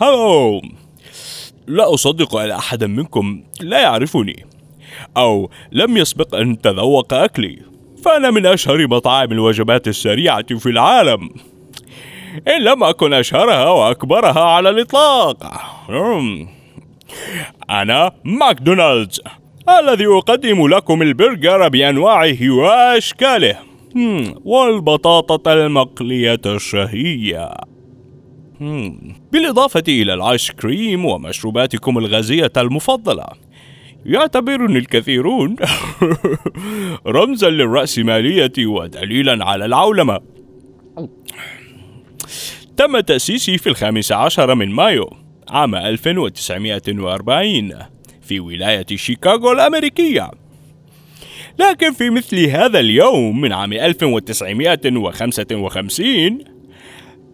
هلو لا أصدق أن أحدا منكم لا يعرفني أو لم يسبق أن تذوق أكلي فأنا من أشهر مطاعم الوجبات السريعة في العالم إن لم أكن أشهرها وأكبرها على الإطلاق مم. أنا ماكدونالدز الذي أقدم لكم البرجر بأنواعه وأشكاله مم. والبطاطا المقلية الشهية. بالإضافة إلى الآيس كريم ومشروباتكم الغازية المفضلة. يعتبرني الكثيرون رمزا للرأسمالية ودليلا على العولمة. تم تأسيسي في الخامس عشر من مايو عام 1940 في ولاية شيكاغو الأمريكية. لكن في مثل هذا اليوم من عام 1955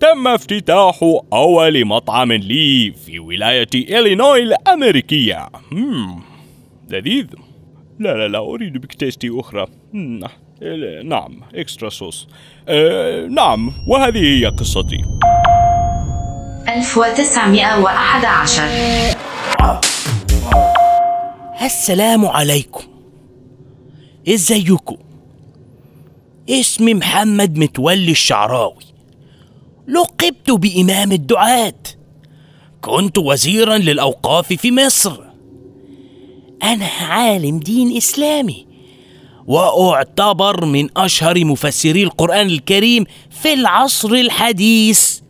تم افتتاح أول مطعم لي في ولاية إلينوي الأمريكية. مم. لذيذ. لا لا لا أريد بكتيستي أخرى. مم. نعم إكسترا صوص أه نعم وهذه هي قصتي. 1911 السلام عليكم. إزيكم؟ اسمي محمد متولي الشعراوي. لقبت بإمام الدعاة. كنت وزيرا للأوقاف في مصر. أنا عالم دين إسلامي وأعتبر من أشهر مفسري القرآن الكريم في العصر الحديث.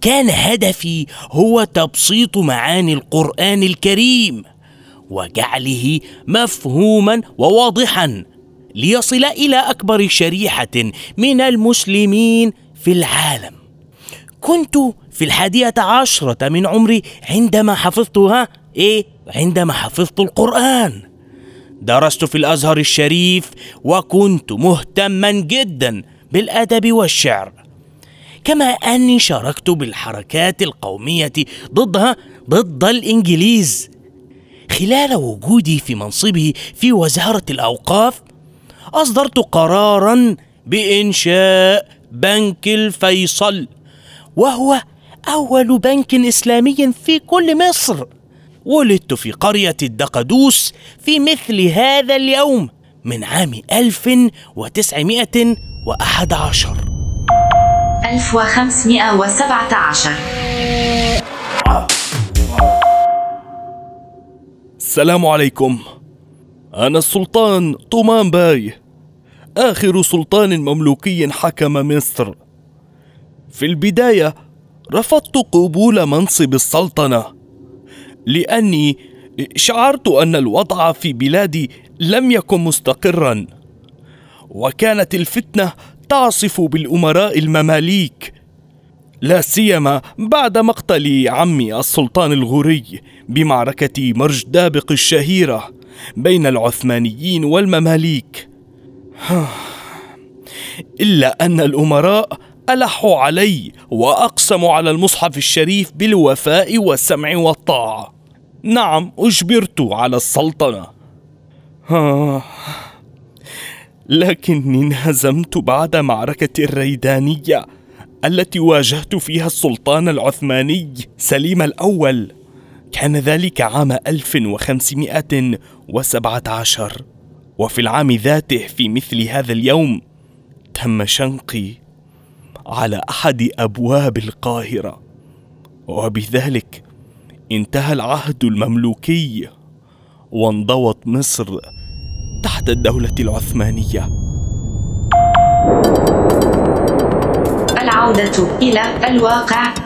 كان هدفي هو تبسيط معاني القرآن الكريم وجعله مفهوما وواضحا ليصل إلى أكبر شريحة من المسلمين في العالم. كنت في الحادية عشرة من عمري عندما حفظتها إيه؟ عندما حفظت القرآن. درست في الأزهر الشريف وكنت مهتما جدا بالأدب والشعر. كما أني شاركت بالحركات القومية ضدها ضد الإنجليز. خلال وجودي في منصبي في وزارة الأوقاف أصدرت قرارا بإنشاء بنك الفيصل وهو أول بنك إسلامي في كل مصر. ولدت في قرية الدقدوس في مثل هذا اليوم من عام 1911 1517 السلام عليكم. أنا السلطان طومان باي. آخر سلطان مملوكي حكم مصر. في البداية رفضت قبول منصب السلطنة لأني شعرت أن الوضع في بلادي لم يكن مستقرا وكانت الفتنة تعصف بالأمراء المماليك لا سيما بعد مقتل عمي السلطان الغوري بمعركة مرج دابق الشهيرة بين العثمانيين والمماليك. إلا أن الأمراء ألحوا علي وأقسموا على المصحف الشريف بالوفاء والسمع والطاعة. نعم أجبرت على السلطنة. لكني انهزمت بعد معركة الريدانية التي واجهت فيها السلطان العثماني سليم الأول. كان ذلك عام 1517 وفي العام ذاته في مثل هذا اليوم تم شنقي على أحد أبواب القاهرة. وبذلك انتهى العهد المملوكي وانضوت مصر تحت الدولة العثمانية. العودة إلى الواقع.